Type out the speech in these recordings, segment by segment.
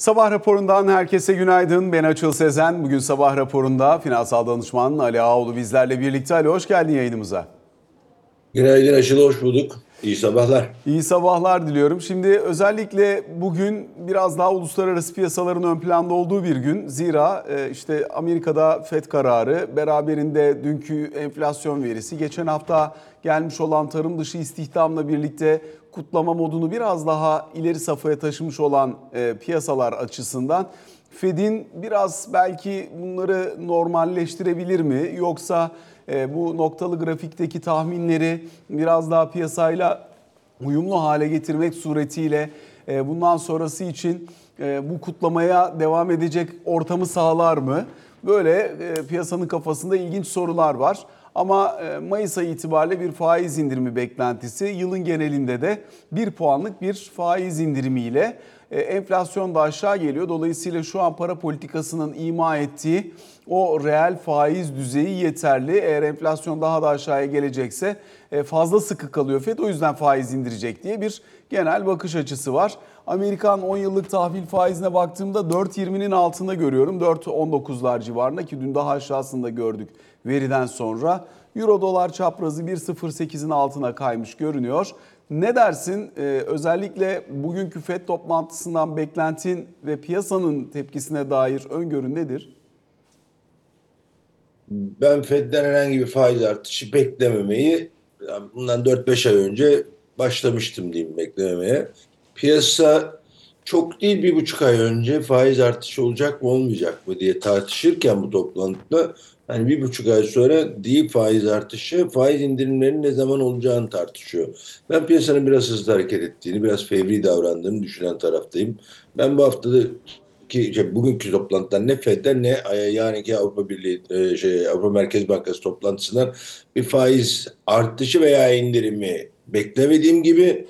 Sabah raporundan herkese günaydın. Ben Açıl Sezen. Bugün sabah raporunda finansal danışman Ali Ağoğlu bizlerle birlikte. Ali hoş geldin yayınımıza. Günaydın Açıl, hoş bulduk. İyi sabahlar. İyi sabahlar diliyorum. Şimdi özellikle bugün biraz daha uluslararası piyasaların ön planda olduğu bir gün. Zira e, işte Amerika'da FED kararı, beraberinde dünkü enflasyon verisi, geçen hafta gelmiş olan tarım dışı istihdamla birlikte kutlama modunu biraz daha ileri safhaya taşımış olan e, piyasalar açısından Fed'in biraz belki bunları normalleştirebilir mi? Yoksa e, bu noktalı grafikteki tahminleri biraz daha piyasayla uyumlu hale getirmek suretiyle e, bundan sonrası için e, bu kutlamaya devam edecek ortamı sağlar mı? Böyle piyasanın kafasında ilginç sorular var. Ama Mayıs ayı itibariyle bir faiz indirimi beklentisi, yılın genelinde de 1 puanlık bir faiz indirimiyle enflasyon da aşağı geliyor. Dolayısıyla şu an para politikasının ima ettiği o reel faiz düzeyi yeterli. Eğer enflasyon daha da aşağıya gelecekse e, fazla sıkı kalıyor FED o yüzden faiz indirecek diye bir genel bakış açısı var. Amerikan 10 yıllık tahvil faizine baktığımda 4.20'nin altında görüyorum. 4.19'lar civarında ki dün daha aşağısında gördük veriden sonra. Euro dolar çaprazı 1.08'in altına kaymış görünüyor. Ne dersin? Ee, özellikle bugünkü FED toplantısından beklentin ve piyasanın tepkisine dair öngörün nedir? Ben Fed'den herhangi bir faiz artışı beklememeyi bundan 4-5 ay önce başlamıştım diyeyim beklememeye. Piyasa çok değil bir buçuk ay önce faiz artışı olacak mı olmayacak mı diye tartışırken bu toplantıda hani bir buçuk ay sonra değil faiz artışı faiz indirimlerinin ne zaman olacağını tartışıyor. Ben piyasanın biraz hızlı hareket ettiğini biraz fevri davrandığını düşünen taraftayım. Ben bu haftada ki şey, bugünkü toplantıdan ne Fed'den ne yani ki Avrupa Birliği e, şey Avrupa Merkez Bankası toplantısından bir faiz artışı veya indirimi beklemediğim gibi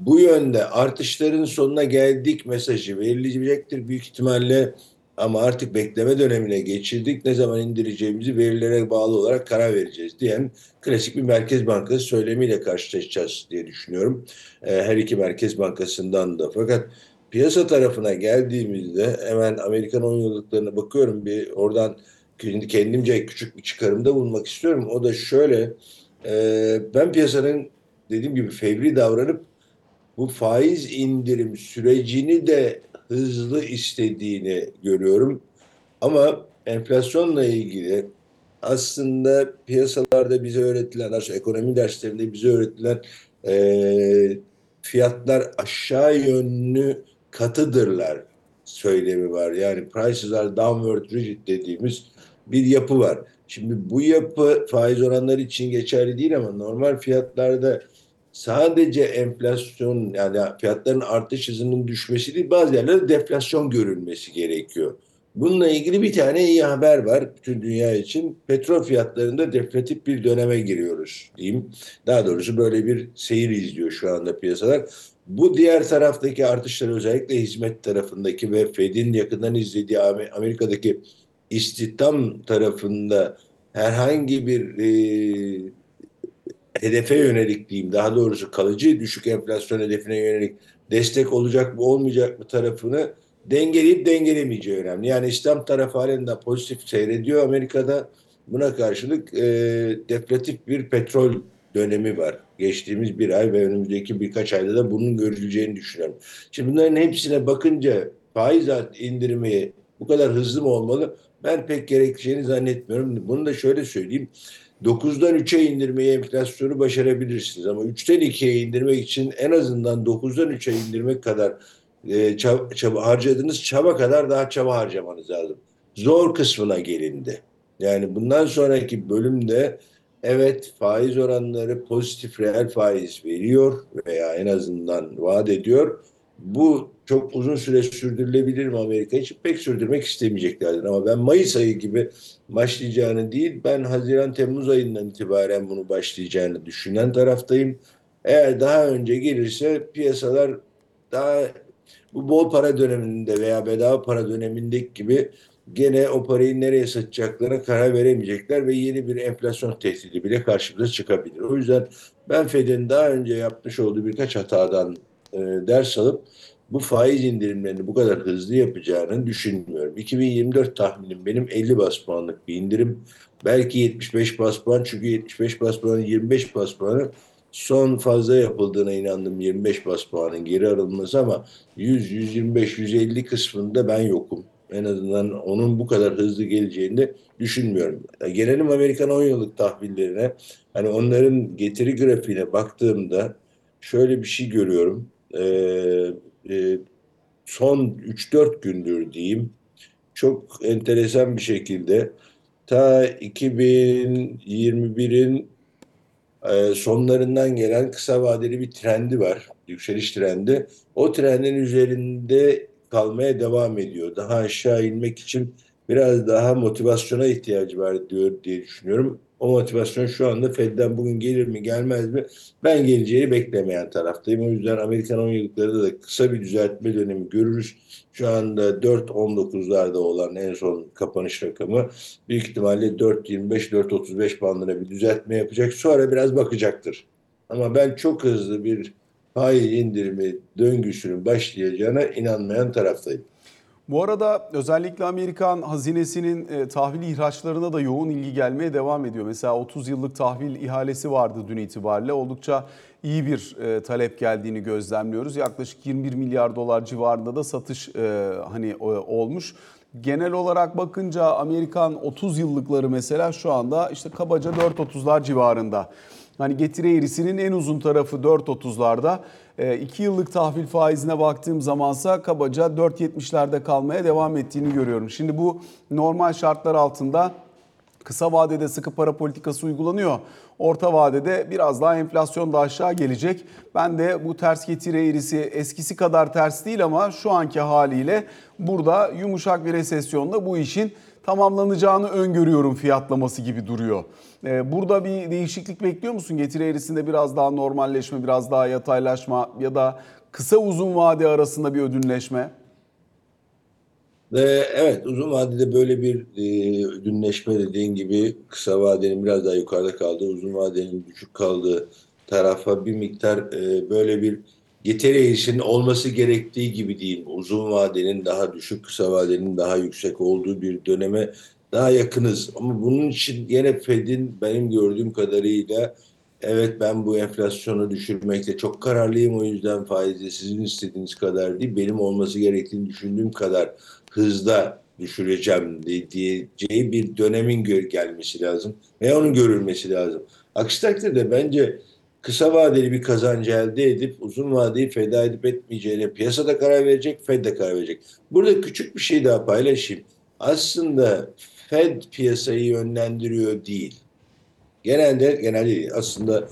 bu yönde artışların sonuna geldik mesajı verilecektir büyük ihtimalle ama artık bekleme dönemine geçirdik. Ne zaman indireceğimizi verilere bağlı olarak karar vereceğiz diyen klasik bir Merkez Bankası söylemiyle karşılaşacağız diye düşünüyorum. E, her iki Merkez Bankası'ndan da. Fakat piyasa tarafına geldiğimizde hemen Amerikan 10 yıllıklarına bakıyorum bir oradan kendimce küçük bir çıkarımda bulunmak istiyorum. O da şöyle e, ben piyasanın dediğim gibi fevri davranıp bu faiz indirim sürecini de hızlı istediğini görüyorum. Ama enflasyonla ilgili aslında piyasalarda bize öğretilen, ekonomi derslerinde bize öğretilen e, fiyatlar aşağı yönlü katıdırlar söylemi var. Yani prices are downward rigid dediğimiz bir yapı var. Şimdi bu yapı faiz oranları için geçerli değil ama normal fiyatlarda sadece enflasyon yani fiyatların artış hızının düşmesi değil bazı yerlerde deflasyon görülmesi gerekiyor. Bununla ilgili bir tane iyi haber var bütün dünya için. Petrol fiyatlarında deflatif bir döneme giriyoruz diyeyim. Daha doğrusu böyle bir seyir izliyor şu anda piyasalar. Bu diğer taraftaki artışlar özellikle hizmet tarafındaki ve Fed'in yakından izlediği Amerika'daki istihdam tarafında herhangi bir e, hedefe yönelik diyeyim daha doğrusu kalıcı düşük enflasyon hedefine yönelik destek olacak mı olmayacak mı tarafını dengeleyip dengelemeyeceği önemli. Yani İslam tarafı halinde pozitif seyrediyor Amerika'da. Buna karşılık e, deflatif bir petrol dönemi var. Geçtiğimiz bir ay ve önümüzdeki birkaç ayda da bunun görüleceğini düşünüyorum. Şimdi bunların hepsine bakınca faiz indirimi bu kadar hızlı mı olmalı? Ben pek gerekeceğini zannetmiyorum. Bunu da şöyle söyleyeyim. 9'dan 3'e indirmeyi enflasyonu başarabilirsiniz ama 3'ten 2'ye indirmek için en azından 9'dan 3'e indirmek kadar e, çaba, çaba, harcadığınız çaba kadar daha çaba harcamanız lazım. Zor kısmına gelindi. Yani bundan sonraki bölümde evet faiz oranları pozitif reel faiz veriyor veya en azından vaat ediyor. Bu çok uzun süre sürdürülebilir mi Amerika için? Pek sürdürmek istemeyeceklerdir. Ama ben Mayıs ayı gibi başlayacağını değil, ben Haziran-Temmuz ayından itibaren bunu başlayacağını düşünen taraftayım. Eğer daha önce gelirse piyasalar daha bu bol para döneminde veya bedava para dönemindeki gibi gene o parayı nereye satacaklarına karar veremeyecekler ve yeni bir enflasyon tehdidi bile karşımıza çıkabilir. O yüzden ben Fed'in daha önce yapmış olduğu birkaç hatadan e, ders alıp bu faiz indirimlerini bu kadar hızlı yapacağını düşünmüyorum. 2024 tahminim benim 50 bas puanlık bir indirim. Belki 75 bas puan çünkü 75 bas puanın 25 bas puanı son fazla yapıldığına inandım 25 bas puanın geri alınması ama 100, 125, 150 kısmında ben yokum. En azından onun bu kadar hızlı geleceğini de düşünmüyorum. Gelelim Amerikan 10 yıllık tahvillerine. Hani onların getiri grafiğine baktığımda şöyle bir şey görüyorum. Ee, e, son 3-4 gündür diyeyim çok enteresan bir şekilde ta 2021'in e, sonlarından gelen kısa vadeli bir trendi var. Yükseliş trendi. O trendin üzerinde kalmaya devam ediyor. Daha aşağı inmek için biraz daha motivasyona ihtiyacı var diyor diye düşünüyorum. O motivasyon şu anda Fed'den bugün gelir mi gelmez mi? Ben geleceğini beklemeyen taraftayım. O yüzden Amerikan 10 yıllıkları da kısa bir düzeltme dönemi görürüz. Şu anda 4.19'larda olan en son kapanış rakamı büyük ihtimalle 4.25-4.35 bandına bir düzeltme yapacak. Sonra biraz bakacaktır. Ama ben çok hızlı bir faiz indirimi döngüsünün başlayacağına inanmayan taraftayım. Bu arada özellikle Amerikan hazinesinin e, tahvil ihraçlarına da yoğun ilgi gelmeye devam ediyor. Mesela 30 yıllık tahvil ihalesi vardı dün itibariyle. Oldukça iyi bir e, talep geldiğini gözlemliyoruz. Yaklaşık 21 milyar dolar civarında da satış e, hani e, olmuş. Genel olarak bakınca Amerikan 30 yıllıkları mesela şu anda işte kabaca 4.30'lar civarında. Hani getiri eğrisinin en uzun tarafı 4.30'larda. 2 yıllık tahvil faizine baktığım zamansa kabaca 4.70'lerde kalmaya devam ettiğini görüyorum. Şimdi bu normal şartlar altında kısa vadede sıkı para politikası uygulanıyor. Orta vadede biraz daha enflasyon da aşağı gelecek. Ben de bu ters getiri eğrisi eskisi kadar ters değil ama şu anki haliyle burada yumuşak bir resesyonda bu işin tamamlanacağını öngörüyorum fiyatlaması gibi duruyor. Ee, burada bir değişiklik bekliyor musun? Getiri eğrisinde biraz daha normalleşme, biraz daha yataylaşma ya da kısa uzun vade arasında bir ödünleşme? Evet uzun vadede böyle bir e, ödünleşme dediğin gibi kısa vadenin biraz daha yukarıda kaldığı, uzun vadenin düşük kaldığı tarafa bir miktar e, böyle bir getiri eğrisinin olması gerektiği gibi diyeyim. Uzun vadenin daha düşük, kısa vadenin daha yüksek olduğu bir döneme daha yakınız. Ama bunun için yine Fed'in benim gördüğüm kadarıyla evet ben bu enflasyonu düşürmekte çok kararlıyım. O yüzden faizi sizin istediğiniz kadar değil, benim olması gerektiğini düşündüğüm kadar hızda düşüreceğim diyeceği bir dönemin gelmesi lazım. Ve onun görülmesi lazım. Aksi takdirde bence kısa vadeli bir kazancı elde edip uzun vadeyi feda edip etmeyeceğine piyasada karar verecek, Fed de karar verecek. Burada küçük bir şey daha paylaşayım. Aslında Fed piyasayı yönlendiriyor değil. Genelde genelde aslında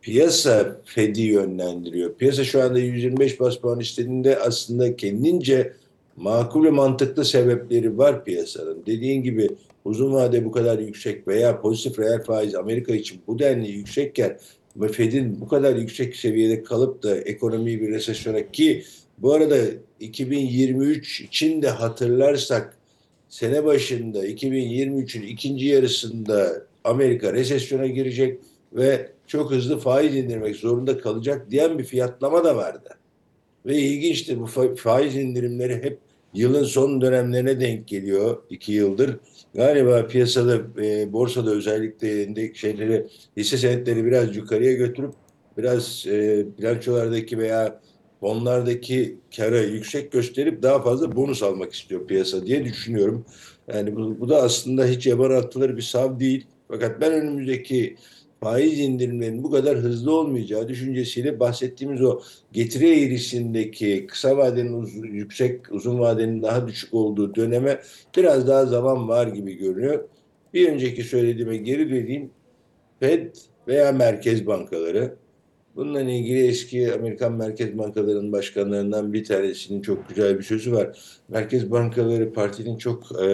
piyasa Fed'i yönlendiriyor. Piyasa şu anda 125 bas puan istediğinde aslında kendince makul ve mantıklı sebepleri var piyasanın. Dediğin gibi uzun vade bu kadar yüksek veya pozitif reel faiz Amerika için bu denli yüksekken ve Fed'in bu kadar yüksek seviyede kalıp da ekonomiyi bir resesyona ki bu arada 2023 için de hatırlarsak sene başında 2023'ün ikinci yarısında Amerika resesyona girecek ve çok hızlı faiz indirmek zorunda kalacak diyen bir fiyatlama da vardı. Ve ilginçtir bu faiz indirimleri hep yılın son dönemlerine denk geliyor iki yıldır. Galiba piyasada, e, borsada özellikle endek şeyleri, hisse senetleri biraz yukarıya götürüp biraz e, bilançolardaki veya fonlardaki kara yüksek gösterip daha fazla bonus almak istiyor piyasa diye düşünüyorum. Yani bu, bu da aslında hiç yaban atılır bir sav değil. Fakat ben önümüzdeki faiz indirimlerinin bu kadar hızlı olmayacağı düşüncesiyle bahsettiğimiz o getiri eğrisindeki kısa vadenin uz yüksek, uzun vadenin daha düşük olduğu döneme biraz daha zaman var gibi görünüyor. Bir önceki söylediğime geri döneyim. Fed veya merkez bankaları Bununla ilgili eski Amerikan Merkez Bankalarının başkanlarından bir tanesinin çok güzel bir sözü var. Merkez bankaları partinin çok e,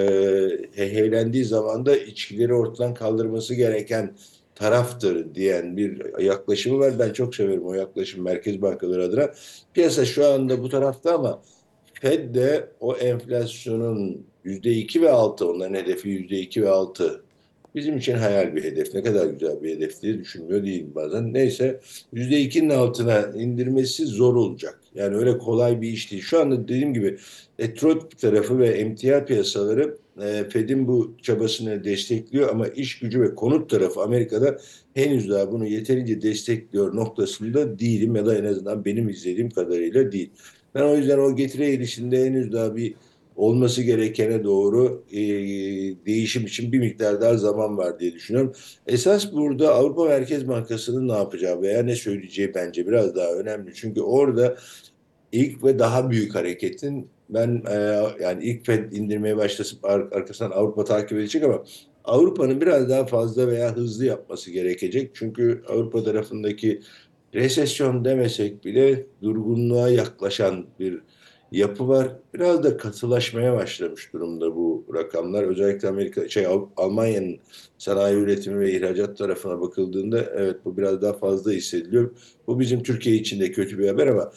heyhelendiği zaman da içkileri ortadan kaldırması gereken taraftır diyen bir yaklaşımı var. Ben çok severim o yaklaşım merkez bankaları adına. Piyasa şu anda bu tarafta ama Fed de o enflasyonun yüzde iki ve altı, onların hedefi yüzde iki ve altı bizim için hayal bir hedef. Ne kadar güzel bir hedef diye düşünmüyor değilim bazen. Neyse %2'nin altına indirmesi zor olacak. Yani öyle kolay bir iş değil. Şu anda dediğim gibi Detroit tarafı ve emtia piyasaları e, Fed'in bu çabasını destekliyor ama iş gücü ve konut tarafı Amerika'da henüz daha bunu yeterince destekliyor noktasında değilim ya da en azından benim izlediğim kadarıyla değil. Ben o yüzden o getiri eğilişinde henüz daha bir olması gerekene doğru e, değişim için bir miktar daha zaman var diye düşünüyorum. Esas burada Avrupa Merkez Bankası'nın ne yapacağı veya ne söyleyeceği bence biraz daha önemli. Çünkü orada ilk ve daha büyük hareketin ben e, yani ilk Fed indirmeye başlasın ar- arkasından Avrupa takip edecek ama Avrupa'nın biraz daha fazla veya hızlı yapması gerekecek. Çünkü Avrupa tarafındaki resesyon demesek bile durgunluğa yaklaşan bir yapı var. Biraz da katılaşmaya başlamış durumda bu rakamlar. Özellikle Amerika şey Al- Almanya'nın sanayi üretimi ve ihracat tarafına bakıldığında evet bu biraz daha fazla hissediliyor. Bu bizim Türkiye için de kötü bir haber ama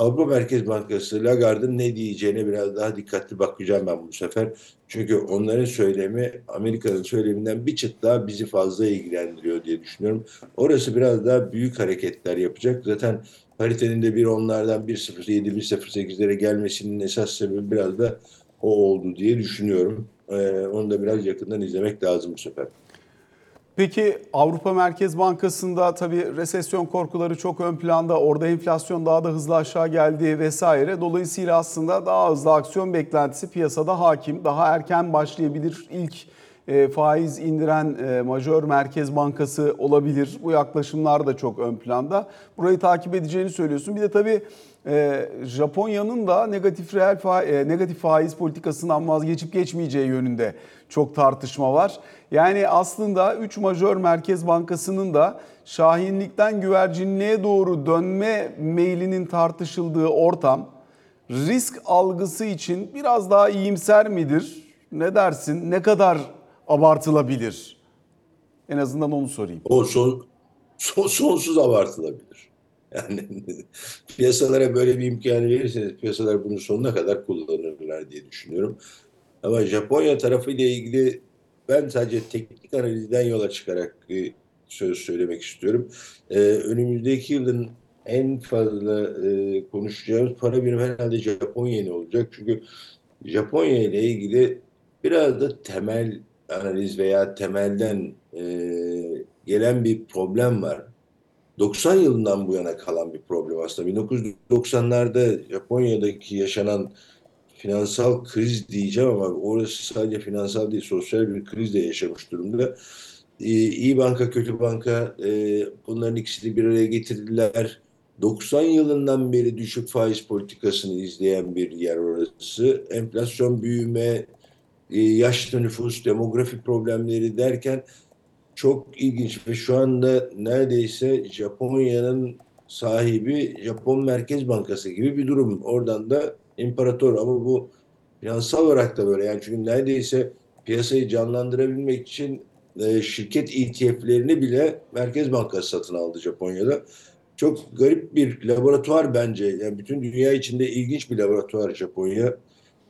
Avrupa Merkez Bankası Lagarde'ın ne diyeceğine biraz daha dikkatli bakacağım ben bu sefer. Çünkü onların söylemi Amerika'nın söyleminden bir çıt daha bizi fazla ilgilendiriyor diye düşünüyorum. Orası biraz daha büyük hareketler yapacak. Zaten paritenin de bir onlardan 1.07, 1.08'lere gelmesinin esas sebebi biraz da o oldu diye düşünüyorum. Ee, onu da biraz yakından izlemek lazım bu sefer. Peki Avrupa Merkez Bankası'nda tabii resesyon korkuları çok ön planda. Orada enflasyon daha da hızlı aşağı geldi vesaire. Dolayısıyla aslında daha hızlı aksiyon beklentisi piyasada hakim. Daha erken başlayabilir. İlk e, faiz indiren e, majör merkez bankası olabilir. Bu yaklaşımlar da çok ön planda. Burayı takip edeceğini söylüyorsun. Bir de tabii e, Japonya'nın da negatif reel fa- e, negatif faiz politikasından vazgeçip geçmeyeceği yönünde çok tartışma var. Yani aslında 3 majör merkez bankasının da şahinlikten güvercinliğe doğru dönme meylinin tartışıldığı ortam risk algısı için biraz daha iyimser midir? Ne dersin? Ne kadar abartılabilir? En azından onu sorayım. O son, son sonsuz abartılabilir. Yani piyasalara böyle bir imkanı verirseniz piyasalar bunu sonuna kadar kullanırlar diye düşünüyorum. Ama Japonya tarafı ile ilgili ben sadece teknik analizden yola çıkarak bir söz söylemek istiyorum. Ee, önümüzdeki yılın en fazla e, konuşacağımız para birimi herhalde Japon yeni olacak. Çünkü Japonya ile ilgili biraz da temel analiz veya temelden e, gelen bir problem var. 90 yılından bu yana kalan bir problem aslında. 1990'larda Japonya'daki yaşanan finansal kriz diyeceğim ama orası sadece finansal değil sosyal bir kriz de yaşamış durumda. İyi banka kötü banka e, bunların ikisini bir araya getirdiler. 90 yılından beri düşük faiz politikasını izleyen bir yer orası. Enflasyon büyüme, e, yaşlı nüfus, demografi problemleri derken çok ilginç ve şu anda neredeyse Japonya'nın sahibi Japon Merkez Bankası gibi bir durum. Oradan da imparator ama bu finansal olarak da böyle. Yani çünkü neredeyse piyasayı canlandırabilmek için e, şirket ETF'lerini bile Merkez Bankası satın aldı Japonya'da. Çok garip bir laboratuvar bence. Yani bütün dünya içinde ilginç bir laboratuvar Japonya.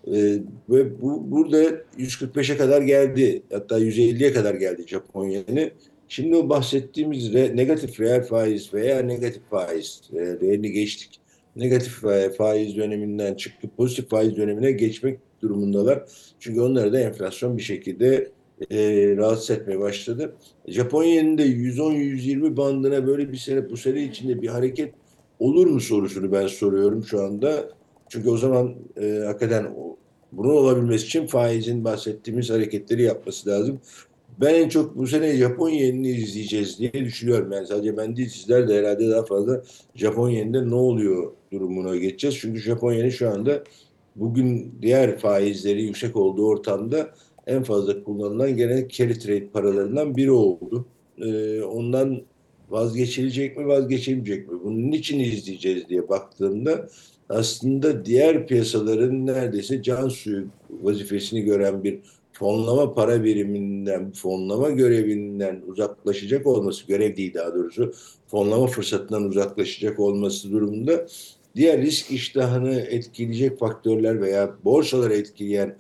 Ee, ve bu burada 145'e kadar geldi. Hatta 150'ye kadar geldi Japonya'nın. Şimdi o bahsettiğimiz re, negatif reel faiz veya negatif faiz e, reelini geçtik. Negatif faiz döneminden çıkıp pozitif faiz dönemine geçmek durumundalar. Çünkü onları da enflasyon bir şekilde e, rahatsız etmeye başladı. Japonya'nın da 110-120 bandına böyle bir sene bu sene içinde bir hareket olur mu sorusunu ben soruyorum şu anda. Çünkü o zaman e, hakikaten bunun olabilmesi için faizin bahsettiğimiz hareketleri yapması lazım. Ben en çok bu sene Japon yenini izleyeceğiz diye düşünüyorum. Yani sadece ben değil sizler de herhalde daha fazla Japon yeninde ne oluyor durumuna geçeceğiz. Çünkü Japon yeni şu anda bugün diğer faizleri yüksek olduğu ortamda en fazla kullanılan gene carry trade paralarından biri oldu. Ee, ondan vazgeçilecek mi vazgeçilmeyecek mi? Bunun için izleyeceğiz diye baktığımda aslında diğer piyasaların neredeyse can suyu vazifesini gören bir fonlama para biriminden, fonlama görevinden uzaklaşacak olması, görev değil daha doğrusu, fonlama fırsatından uzaklaşacak olması durumunda diğer risk iştahını etkileyecek faktörler veya borsaları etkileyen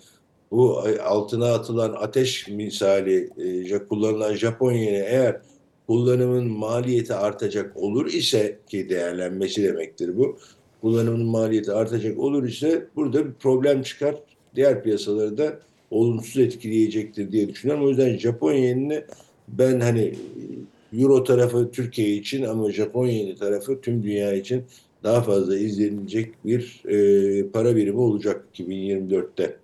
bu altına atılan ateş misali e, kullanılan Japon eğer kullanımın maliyeti artacak olur ise ki değerlenmesi demektir bu. Kullanımın maliyeti artacak olur ise burada bir problem çıkar. Diğer piyasaları da olumsuz etkileyecektir diye düşünüyorum. O yüzden Japon yenini ben hani Euro tarafı Türkiye için ama Japon yeni tarafı tüm dünya için daha fazla izlenilecek bir e, para birimi olacak 2024'te.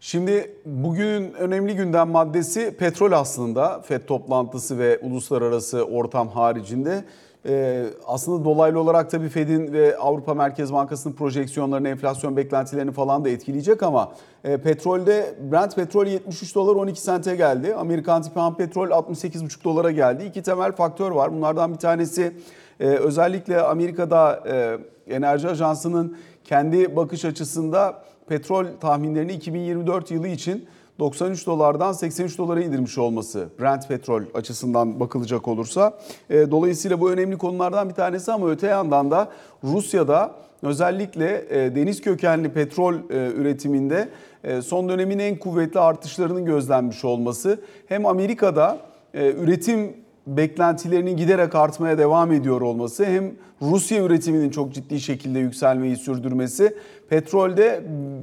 Şimdi bugünün önemli gündem maddesi petrol aslında. FED toplantısı ve uluslararası ortam haricinde. Ee, aslında dolaylı olarak tabii Fed'in ve Avrupa Merkez Bankası'nın projeksiyonlarını, enflasyon beklentilerini falan da etkileyecek ama e, petrolde Brent petrol 73 dolar 12 sente geldi. Amerikan tipi ham petrol 68,5 dolara geldi. İki temel faktör var. Bunlardan bir tanesi e, özellikle Amerika'da e, Enerji Ajansı'nın kendi bakış açısında petrol tahminlerini 2024 yılı için 93 dolardan 83 dolara indirmiş olması Brent petrol açısından bakılacak olursa. E, dolayısıyla bu önemli konulardan bir tanesi ama öte yandan da Rusya'da özellikle e, deniz kökenli petrol e, üretiminde son dönemin en kuvvetli artışlarının gözlenmiş olması hem Amerika'da üretim beklentilerinin giderek artmaya devam ediyor olması hem Rusya üretiminin çok ciddi şekilde yükselmeyi sürdürmesi petrolde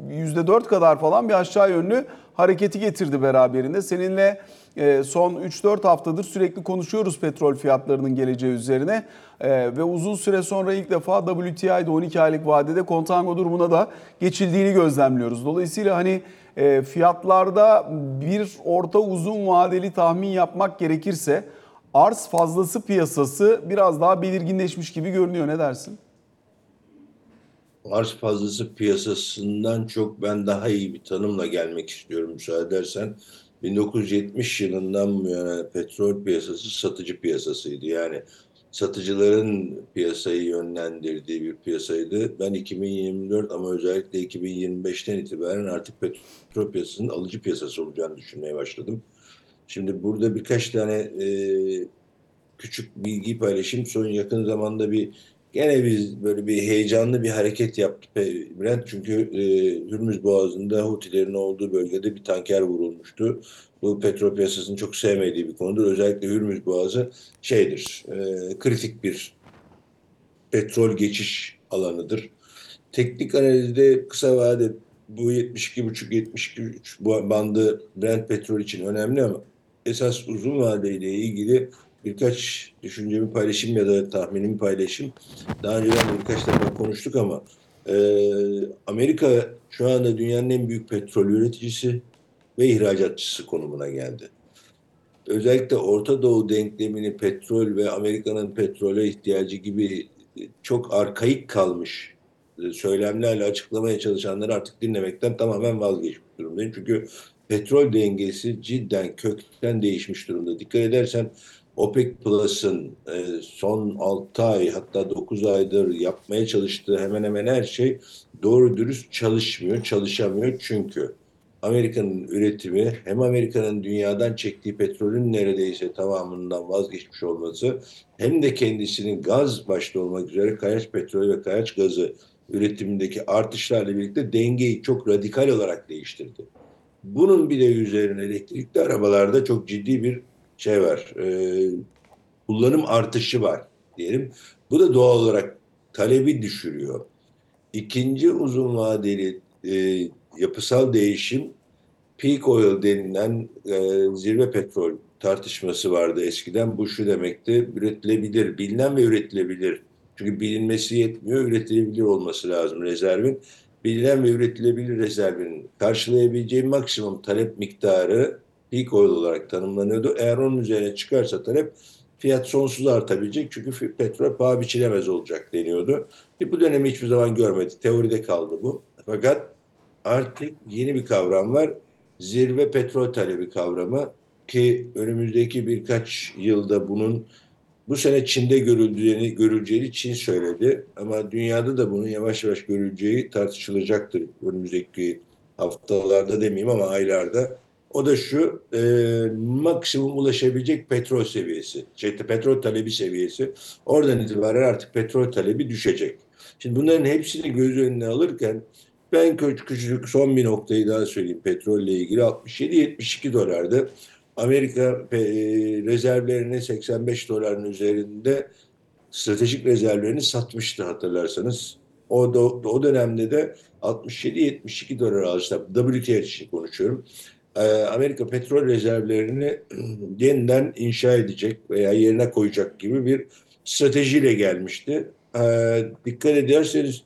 %4 kadar falan bir aşağı yönlü hareketi getirdi beraberinde. Seninle e, son 3-4 haftadır sürekli konuşuyoruz petrol fiyatlarının geleceği üzerine. E, ve uzun süre sonra ilk defa WTI'de 12 aylık vadede kontango durumuna da geçildiğini gözlemliyoruz. Dolayısıyla hani e, fiyatlarda bir orta uzun vadeli tahmin yapmak gerekirse arz fazlası piyasası biraz daha belirginleşmiş gibi görünüyor. Ne dersin? Arz fazlası piyasasından çok ben daha iyi bir tanımla gelmek istiyorum müsaade edersen. 1970 yılından bu yana petrol piyasası satıcı piyasasıydı. Yani satıcıların piyasayı yönlendirdiği bir piyasaydı. Ben 2024 ama özellikle 2025'ten itibaren artık petrol piyasasının alıcı piyasası olacağını düşünmeye başladım. Şimdi burada birkaç tane e, küçük bilgi paylaşayım. Son yakın zamanda bir gene biz böyle bir heyecanlı bir hareket yaptı Brent. Çünkü e, Hürmüz Boğazı'nda Hutilerin olduğu bölgede bir tanker vurulmuştu. Bu petrol piyasasının çok sevmediği bir konudur. Özellikle Hürmüz Boğazı şeydir, e, kritik bir petrol geçiş alanıdır. Teknik analizde kısa vade bu 72,5-73 bandı Brent petrol için önemli ama esas uzun vadeyle ilgili birkaç düşüncemi paylaşayım ya da tahminimi paylaşayım. Daha önceden birkaç defa konuştuk ama e, Amerika şu anda dünyanın en büyük petrol üreticisi ve ihracatçısı konumuna geldi. Özellikle Orta Doğu denklemini petrol ve Amerika'nın petrole ihtiyacı gibi çok arkaik kalmış söylemlerle açıklamaya çalışanları artık dinlemekten tamamen vazgeçmiş durumdayım. Çünkü petrol dengesi cidden kökten değişmiş durumda. Dikkat edersen OPEC Plus'ın e, son 6 ay hatta 9 aydır yapmaya çalıştığı hemen hemen her şey doğru dürüst çalışmıyor, çalışamıyor. Çünkü Amerika'nın üretimi hem Amerika'nın dünyadan çektiği petrolün neredeyse tamamından vazgeçmiş olması hem de kendisinin gaz başta olmak üzere kayaç petrol ve kayaç gazı üretimindeki artışlarla birlikte dengeyi çok radikal olarak değiştirdi. Bunun bir de üzerine elektrikli arabalarda çok ciddi bir şey var. E, kullanım artışı var diyelim. Bu da doğal olarak talebi düşürüyor. İkinci uzun vadeli e, yapısal değişim peak oil denilen e, zirve petrol tartışması vardı eskiden. Bu şu demekti, üretilebilir, bilinen ve üretilebilir. Çünkü bilinmesi yetmiyor, üretilebilir olması lazım rezervin bilinen ve üretilebilir rezervinin karşılayabileceği maksimum talep miktarı peak oil olarak tanımlanıyordu. Eğer onun üzerine çıkarsa talep fiyat sonsuz artabilecek çünkü petrol paha biçilemez olacak deniyordu. E bu dönemi hiçbir zaman görmedi. Teoride kaldı bu. Fakat artık yeni bir kavram var. Zirve petrol talebi kavramı ki önümüzdeki birkaç yılda bunun bu sene Çin'de görüldüğünü, görüleceğini Çin söyledi. Ama dünyada da bunun yavaş yavaş görüleceği tartışılacaktır önümüzdeki haftalarda demeyeyim ama aylarda. O da şu, e, maksimum ulaşabilecek petrol seviyesi, şey, petrol talebi seviyesi. Oradan itibaren artık petrol talebi düşecek. Şimdi bunların hepsini göz önüne alırken Ben küçük son bir noktayı daha söyleyeyim petrolle ilgili 67-72 dolardı. Amerika e, rezervlerini 85 doların üzerinde stratejik rezervlerini satmıştı hatırlarsanız. O, o dönemde de 67-72 dolar alışta WTI için konuşuyorum. Ee, Amerika petrol rezervlerini yeniden inşa edecek veya yerine koyacak gibi bir stratejiyle gelmişti. Ee, dikkat ederseniz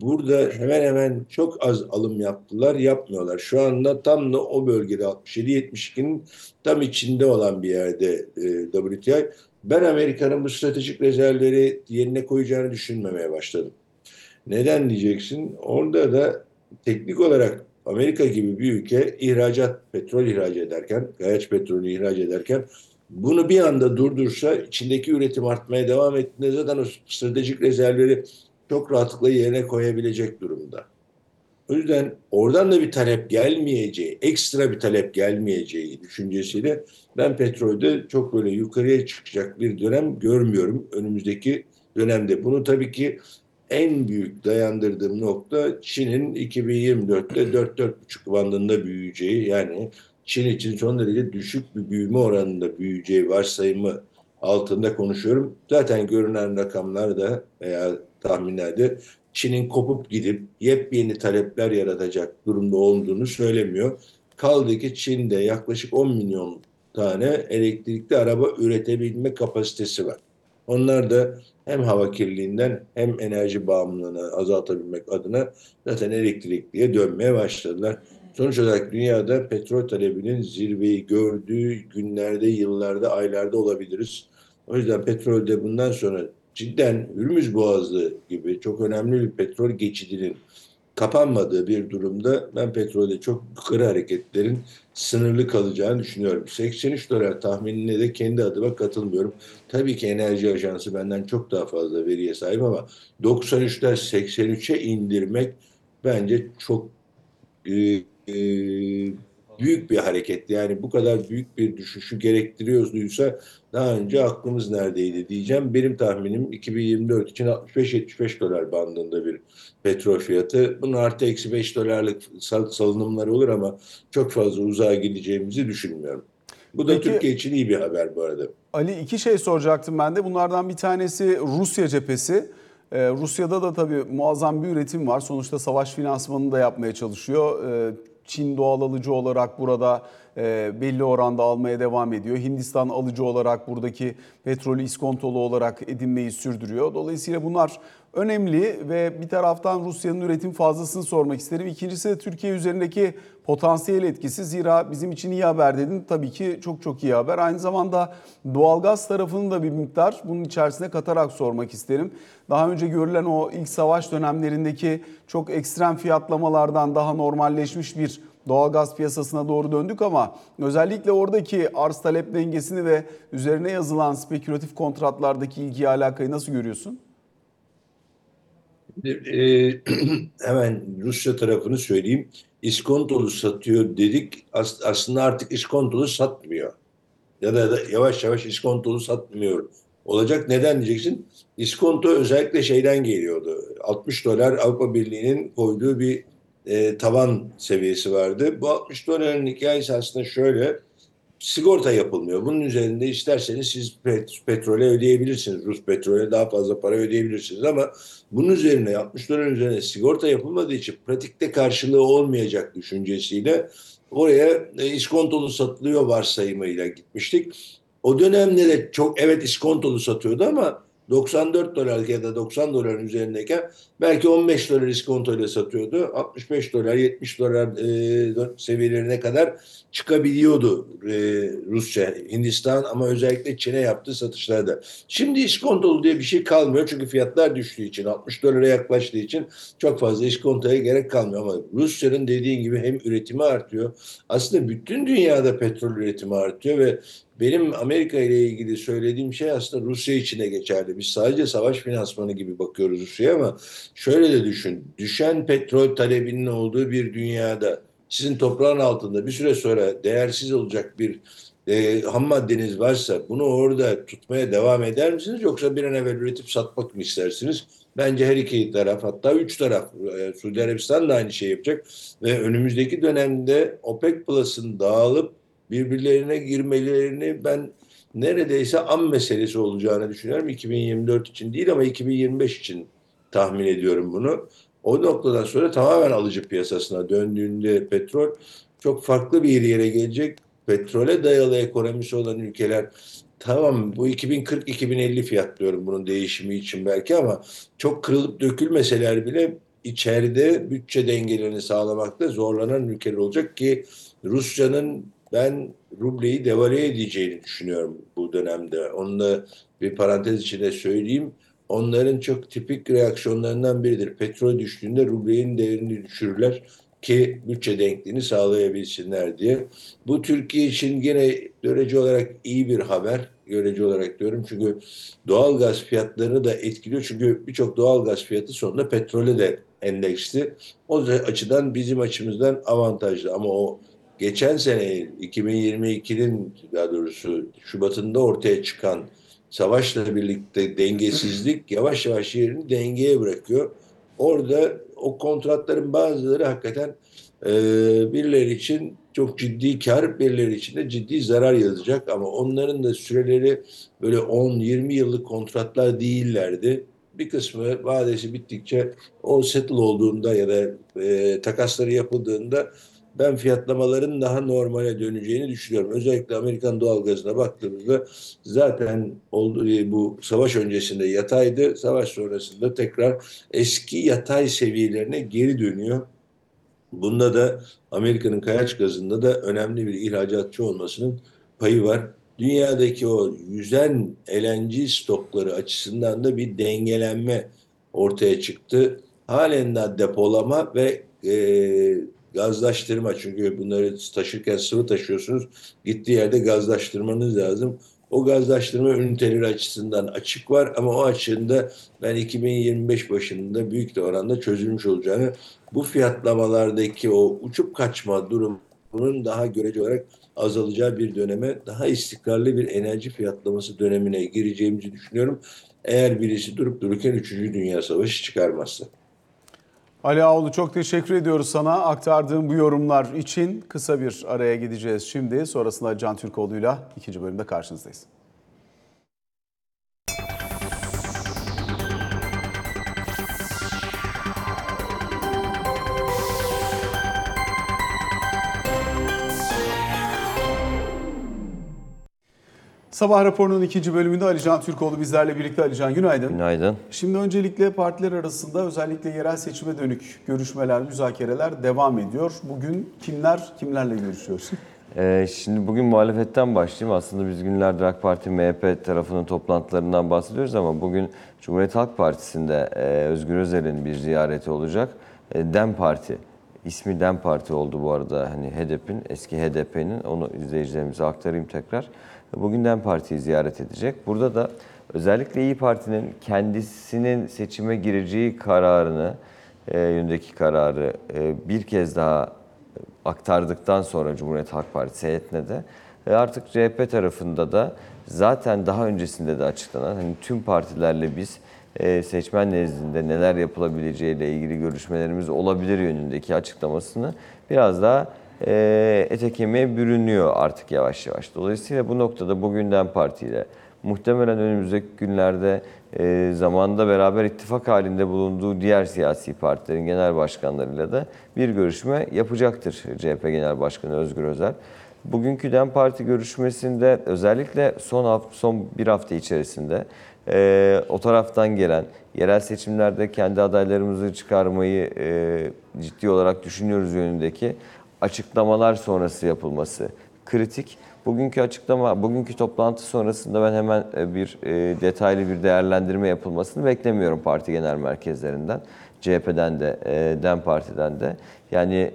burada hemen hemen çok az alım yaptılar, yapmıyorlar. Şu anda tam da o bölgede 67-72'nin tam içinde olan bir yerde e, WTI. Ben Amerika'nın bu stratejik rezervleri yerine koyacağını düşünmemeye başladım. Neden diyeceksin? Orada da teknik olarak Amerika gibi bir ülke ihracat, petrol ihraç ederken, gayaç petrolü ihraç ederken bunu bir anda durdursa içindeki üretim artmaya devam ettiğinde zaten o stratejik rezervleri çok rahatlıkla yerine koyabilecek durumda. O yüzden oradan da bir talep gelmeyeceği, ekstra bir talep gelmeyeceği düşüncesiyle ben petrolde çok böyle yukarıya çıkacak bir dönem görmüyorum önümüzdeki dönemde. Bunu tabii ki en büyük dayandırdığım nokta Çin'in 2024'te 4-4,5 bandında büyüyeceği yani Çin için son derece düşük bir büyüme oranında büyüyeceği varsayımı altında konuşuyorum. Zaten görünen rakamlar da veya tahminlerde Çin'in kopup gidip yepyeni talepler yaratacak durumda olduğunu söylemiyor. Kaldı ki Çin'de yaklaşık 10 milyon tane elektrikli araba üretebilme kapasitesi var. Onlar da hem hava kirliliğinden hem enerji bağımlılığını azaltabilmek adına zaten elektrikliye dönmeye başladılar. Sonuç olarak dünyada petrol talebinin zirveyi gördüğü günlerde, yıllarda, aylarda olabiliriz. O yüzden petrolde bundan sonra cidden Hürmüz Boğazı gibi çok önemli bir petrol geçidinin kapanmadığı bir durumda ben petrolde çok yukarı hareketlerin sınırlı kalacağını düşünüyorum. 83 dolar tahminine de kendi adıma katılmıyorum. Tabii ki Enerji Ajansı benden çok daha fazla veriye sahip ama 93'ten 83'e indirmek bence çok e, e, büyük bir hareket. Yani bu kadar büyük bir düşüşü gerektiriyorsa daha önce aklımız neredeydi diyeceğim. Benim tahminim 2024 için 65-75 dolar bandında bir petrol fiyatı. Bunun artı eksi 5 dolarlık salınımları olur ama çok fazla uzağa gideceğimizi düşünmüyorum. Bu da Peki, Türkiye için iyi bir haber bu arada. Ali iki şey soracaktım ben de. Bunlardan bir tanesi Rusya cephesi. Ee, Rusya'da da tabii muazzam bir üretim var. Sonuçta savaş finansmanını da yapmaya çalışıyor. Ee, Çin doğal alıcı olarak burada e, belli oranda almaya devam ediyor. Hindistan alıcı olarak buradaki petrolü iskontolu olarak edinmeyi sürdürüyor. Dolayısıyla bunlar önemli ve bir taraftan Rusya'nın üretim fazlasını sormak isterim. İkincisi de Türkiye üzerindeki potansiyel etkisi. Zira bizim için iyi haber dedin. Tabii ki çok çok iyi haber. Aynı zamanda doğalgaz tarafını da bir miktar bunun içerisine katarak sormak isterim. Daha önce görülen o ilk savaş dönemlerindeki çok ekstrem fiyatlamalardan daha normalleşmiş bir doğalgaz piyasasına doğru döndük ama özellikle oradaki arz talep dengesini ve üzerine yazılan spekülatif kontratlardaki ilgiyi alakayı nasıl görüyorsun? Ee, hemen Rusya tarafını söyleyeyim. İskontolu satıyor dedik. As aslında artık iskontolu satmıyor. Ya da, da yavaş yavaş iskontolu satmıyor. Olacak neden diyeceksin? İskonto özellikle şeyden geliyordu. 60 dolar Avrupa Birliği'nin koyduğu bir e, tavan seviyesi vardı. Bu 60 doların hikayesi aslında şöyle sigorta yapılmıyor. Bunun üzerinde isterseniz siz pet, petrole ödeyebilirsiniz. Rus petrole daha fazla para ödeyebilirsiniz ama bunun üzerine 60 dolar üzerine sigorta yapılmadığı için pratikte karşılığı olmayacak düşüncesiyle oraya e, iskontolu satılıyor varsayımıyla gitmiştik. O dönemde de çok evet iskontolu satıyordu ama 94 dolar ya da 90 doların üzerindeyken belki 15 dolar iskontoyla satıyordu. 65 dolar 70 dolar e, seviyelerine kadar çıkabiliyordu e, Rusya, Hindistan ama özellikle Çin'e yaptığı satışlarda. Şimdi iskontolu diye bir şey kalmıyor çünkü fiyatlar düştüğü için 60 dolara yaklaştığı için çok fazla iskontoya gerek kalmıyor ama Rusya'nın dediğin gibi hem üretimi artıyor. Aslında bütün dünyada petrol üretimi artıyor ve benim Amerika ile ilgili söylediğim şey aslında Rusya için de geçerli. Biz sadece savaş finansmanı gibi bakıyoruz Rusya'ya ama şöyle de düşün. Düşen petrol talebinin olduğu bir dünyada sizin toprağın altında bir süre sonra değersiz olacak bir e, ham maddeniz varsa bunu orada tutmaya devam eder misiniz? Yoksa bir an evvel üretip satmak mı istersiniz? Bence her iki taraf hatta üç taraf e, Suudi Arabistan da aynı şey yapacak ve önümüzdeki dönemde OPEC Plus'ın dağılıp birbirlerine girmelerini ben neredeyse an meselesi olacağını düşünüyorum. 2024 için değil ama 2025 için tahmin ediyorum bunu. O noktadan sonra tamamen alıcı piyasasına döndüğünde petrol çok farklı bir yere gelecek. Petrole dayalı ekonomisi olan ülkeler tamam bu 2040-2050 fiyatlıyorum bunun değişimi için belki ama çok kırılıp dökülmeseler bile içeride bütçe dengelerini sağlamakta zorlanan ülkeler olacak ki Rusya'nın ben rubleyi devalüe edeceğini düşünüyorum bu dönemde. Onu da bir parantez içinde söyleyeyim. Onların çok tipik reaksiyonlarından biridir. Petrol düştüğünde rubleyin değerini düşürürler ki bütçe denkliğini sağlayabilsinler diye. Bu Türkiye için yine görece olarak iyi bir haber. Görece olarak diyorum çünkü doğal gaz fiyatlarını da etkiliyor. Çünkü birçok doğal gaz fiyatı sonunda petrole de endeksli. O açıdan bizim açımızdan avantajlı ama o geçen sene 2022'nin daha doğrusu Şubat'ında ortaya çıkan savaşla birlikte dengesizlik yavaş yavaş yerini dengeye bırakıyor. Orada o kontratların bazıları hakikaten e, birileri için çok ciddi kar, birileri için de ciddi zarar yazacak ama onların da süreleri böyle 10-20 yıllık kontratlar değillerdi. Bir kısmı vadesi bittikçe o settle olduğunda ya da e, takasları yapıldığında ben fiyatlamaların daha normale döneceğini düşünüyorum. Özellikle Amerikan doğalgazına baktığımızda zaten oldu, bu savaş öncesinde yataydı. Savaş sonrasında tekrar eski yatay seviyelerine geri dönüyor. Bunda da Amerika'nın kayaç gazında da önemli bir ihracatçı olmasının payı var. Dünyadaki o yüzen LNG stokları açısından da bir dengelenme ortaya çıktı. Halen daha depolama ve e, gazlaştırma çünkü bunları taşırken sıvı taşıyorsunuz. Gittiği yerde gazlaştırmanız lazım. O gazlaştırma üniteleri açısından açık var ama o açığında ben 2025 başında büyük de oranda çözülmüş olacağını bu fiyatlamalardaki o uçup kaçma durumunun daha görece olarak azalacağı bir döneme daha istikrarlı bir enerji fiyatlaması dönemine gireceğimizi düşünüyorum. Eğer birisi durup dururken 3. Dünya Savaşı çıkarmazsa. Ali Ağoğlu çok teşekkür ediyoruz sana aktardığın bu yorumlar için. Kısa bir araya gideceğiz şimdi. Sonrasında Can Türkoğlu'yla ikinci bölümde karşınızdayız. Sabah raporunun ikinci bölümünde Ali Can Türkoğlu bizlerle birlikte. Ali Can günaydın. Günaydın. Şimdi öncelikle partiler arasında özellikle yerel seçime dönük görüşmeler, müzakereler devam ediyor. Bugün kimler kimlerle görüşüyorsun? Ee, şimdi bugün muhalefetten başlayayım. Aslında biz günlerdir AK Parti, MHP tarafının toplantılarından bahsediyoruz ama bugün Cumhuriyet Halk Partisi'nde e, Özgür Özel'in bir ziyareti olacak. E, DEM Parti, ismi DEM Parti oldu bu arada. Hani HDP'nin, eski HDP'nin onu izleyicilerimize aktarayım tekrar. Bugün DEM Parti'yi ziyaret edecek. Burada da özellikle İyi Parti'nin kendisinin seçime gireceği kararını, e, yönündeki kararı e, bir kez daha aktardıktan sonra Cumhuriyet Halk Partisi heyetine de e, artık CHP tarafında da zaten daha öncesinde de açıklanan hani tüm partilerle biz e, seçmen nezdinde neler yapılabileceğiyle ilgili görüşmelerimiz olabilir yönündeki açıklamasını biraz daha e, ete kemiğe bürünüyor artık yavaş yavaş. Dolayısıyla bu noktada bugünden partiyle muhtemelen önümüzdeki günlerde e, zamanda beraber ittifak halinde bulunduğu diğer siyasi partilerin genel başkanlarıyla da bir görüşme yapacaktır CHP Genel Başkanı Özgür Özel. Bugünkü DEM Parti görüşmesinde özellikle son hafta, son bir hafta içerisinde e, o taraftan gelen yerel seçimlerde kendi adaylarımızı çıkarmayı e, ciddi olarak düşünüyoruz yönündeki açıklamalar sonrası yapılması kritik. Bugünkü açıklama, bugünkü toplantı sonrasında ben hemen e, bir e, detaylı bir değerlendirme yapılmasını beklemiyorum parti genel merkezlerinden. CHP'den de, e, DEM Parti'den de. Yani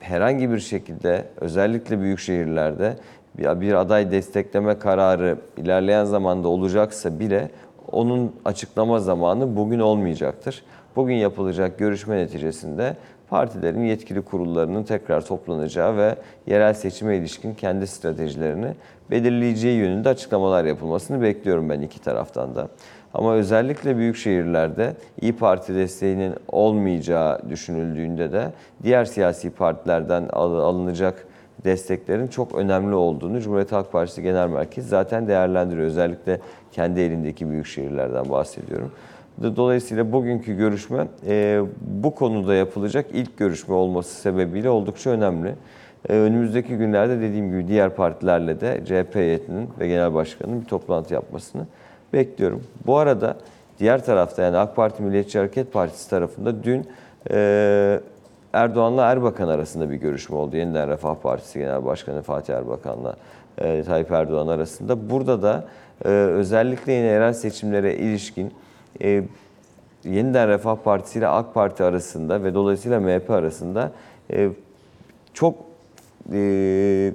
herhangi bir şekilde özellikle büyük şehirlerde bir aday destekleme kararı ilerleyen zamanda olacaksa bile onun açıklama zamanı bugün olmayacaktır. Bugün yapılacak görüşme neticesinde partilerin yetkili kurullarının tekrar toplanacağı ve yerel seçime ilişkin kendi stratejilerini belirleyeceği yönünde açıklamalar yapılmasını bekliyorum ben iki taraftan da. Ama özellikle büyük şehirlerde İyi Parti desteğinin olmayacağı düşünüldüğünde de diğer siyasi partilerden al- alınacak desteklerin çok önemli olduğunu Cumhuriyet Halk Partisi Genel Merkezi zaten değerlendiriyor. Özellikle kendi elindeki büyük şehirlerden bahsediyorum. Do- Dolayısıyla bugünkü görüşme e, bu konuda yapılacak ilk görüşme olması sebebiyle oldukça önemli. E, önümüzdeki günlerde dediğim gibi diğer partilerle de CHP heyetinin ve Genel Başkanı'nın bir toplantı yapmasını bekliyorum. Bu arada diğer tarafta yani AK Parti Milliyetçi Hareket Partisi tarafında dün e, Erdoğan'la Erbakan arasında bir görüşme oldu. Yeniden Refah Partisi Genel Başkanı Fatih Erbakan'la e, Tayyip Erdoğan arasında. Burada da e, özellikle yine yerel seçimlere ilişkin e, Yeniden Refah Partisi ile AK Parti arasında ve dolayısıyla MHP arasında e, çok e,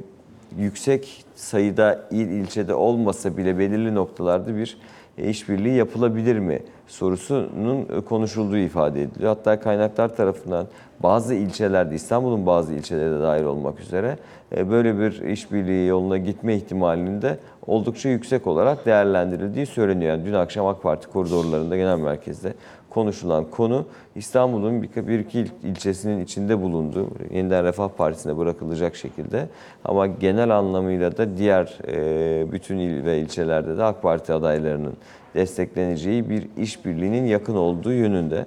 yüksek sayıda il ilçede olmasa bile belirli noktalarda bir e, işbirliği yapılabilir mi sorusunun e, konuşulduğu ifade ediliyor. Hatta kaynaklar tarafından bazı ilçelerde İstanbul'un bazı ilçeleri de dahil olmak üzere e, böyle bir işbirliği yoluna gitme ihtimalinin de oldukça yüksek olarak değerlendirildiği söyleniyor. Yani dün akşam AK Parti koridorlarında genel merkezde konuşulan konu İstanbul'un bir iki il- ilçesinin içinde bulunduğu yeniden Refah Partisi'ne bırakılacak şekilde ama genel anlamıyla da diğer e, bütün il ve ilçelerde de AK Parti adaylarının destekleneceği bir işbirliğinin yakın olduğu yönünde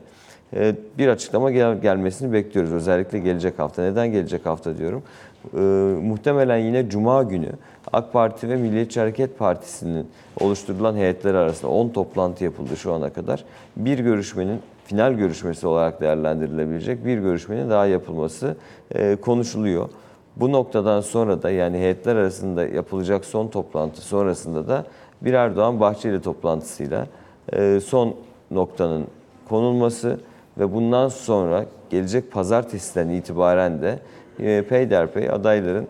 e, bir açıklama gel- gelmesini bekliyoruz. Özellikle gelecek hafta. Neden gelecek hafta diyorum? E, muhtemelen yine Cuma günü AK Parti ve Milliyetçi Hareket Partisi'nin oluşturulan heyetleri arasında 10 toplantı yapıldı şu ana kadar. Bir görüşmenin final görüşmesi olarak değerlendirilebilecek bir görüşmenin daha yapılması e, konuşuluyor. Bu noktadan sonra da yani heyetler arasında yapılacak son toplantı sonrasında da bir Erdoğan Bahçeli toplantısıyla e, son noktanın konulması ve bundan sonra gelecek pazartesiden itibaren de e, peyderpey adayların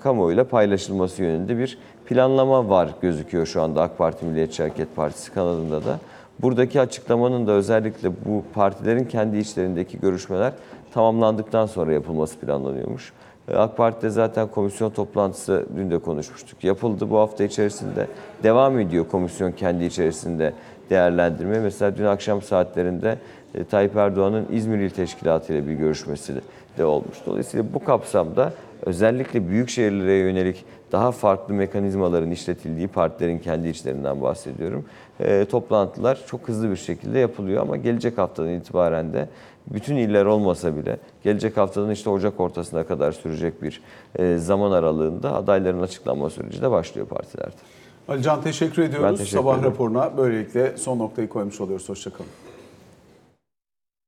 kamuoyuyla paylaşılması yönünde bir planlama var gözüküyor şu anda AK Parti Milliyetçi Hareket Partisi kanadında da. Buradaki açıklamanın da özellikle bu partilerin kendi içlerindeki görüşmeler tamamlandıktan sonra yapılması planlanıyormuş. E, AK Parti'de zaten komisyon toplantısı dün de konuşmuştuk. Yapıldı bu hafta içerisinde. Devam ediyor komisyon kendi içerisinde değerlendirme. Mesela dün akşam saatlerinde e, Tayyip Erdoğan'ın İzmir İl Teşkilatı ile bir görüşmesi de olmuş. Dolayısıyla bu kapsamda özellikle büyük şehirlere yönelik daha farklı mekanizmaların işletildiği partilerin kendi içlerinden bahsediyorum. E, toplantılar çok hızlı bir şekilde yapılıyor ama gelecek haftadan itibaren de bütün iller olmasa bile gelecek haftanın işte Ocak ortasına kadar sürecek bir e, zaman aralığında adayların açıklanma süreci de başlıyor partilerde. Ali Can teşekkür ediyoruz. Ben teşekkür Sabah ederim. raporuna böylelikle son noktayı koymuş oluyoruz. Hoşçakalın.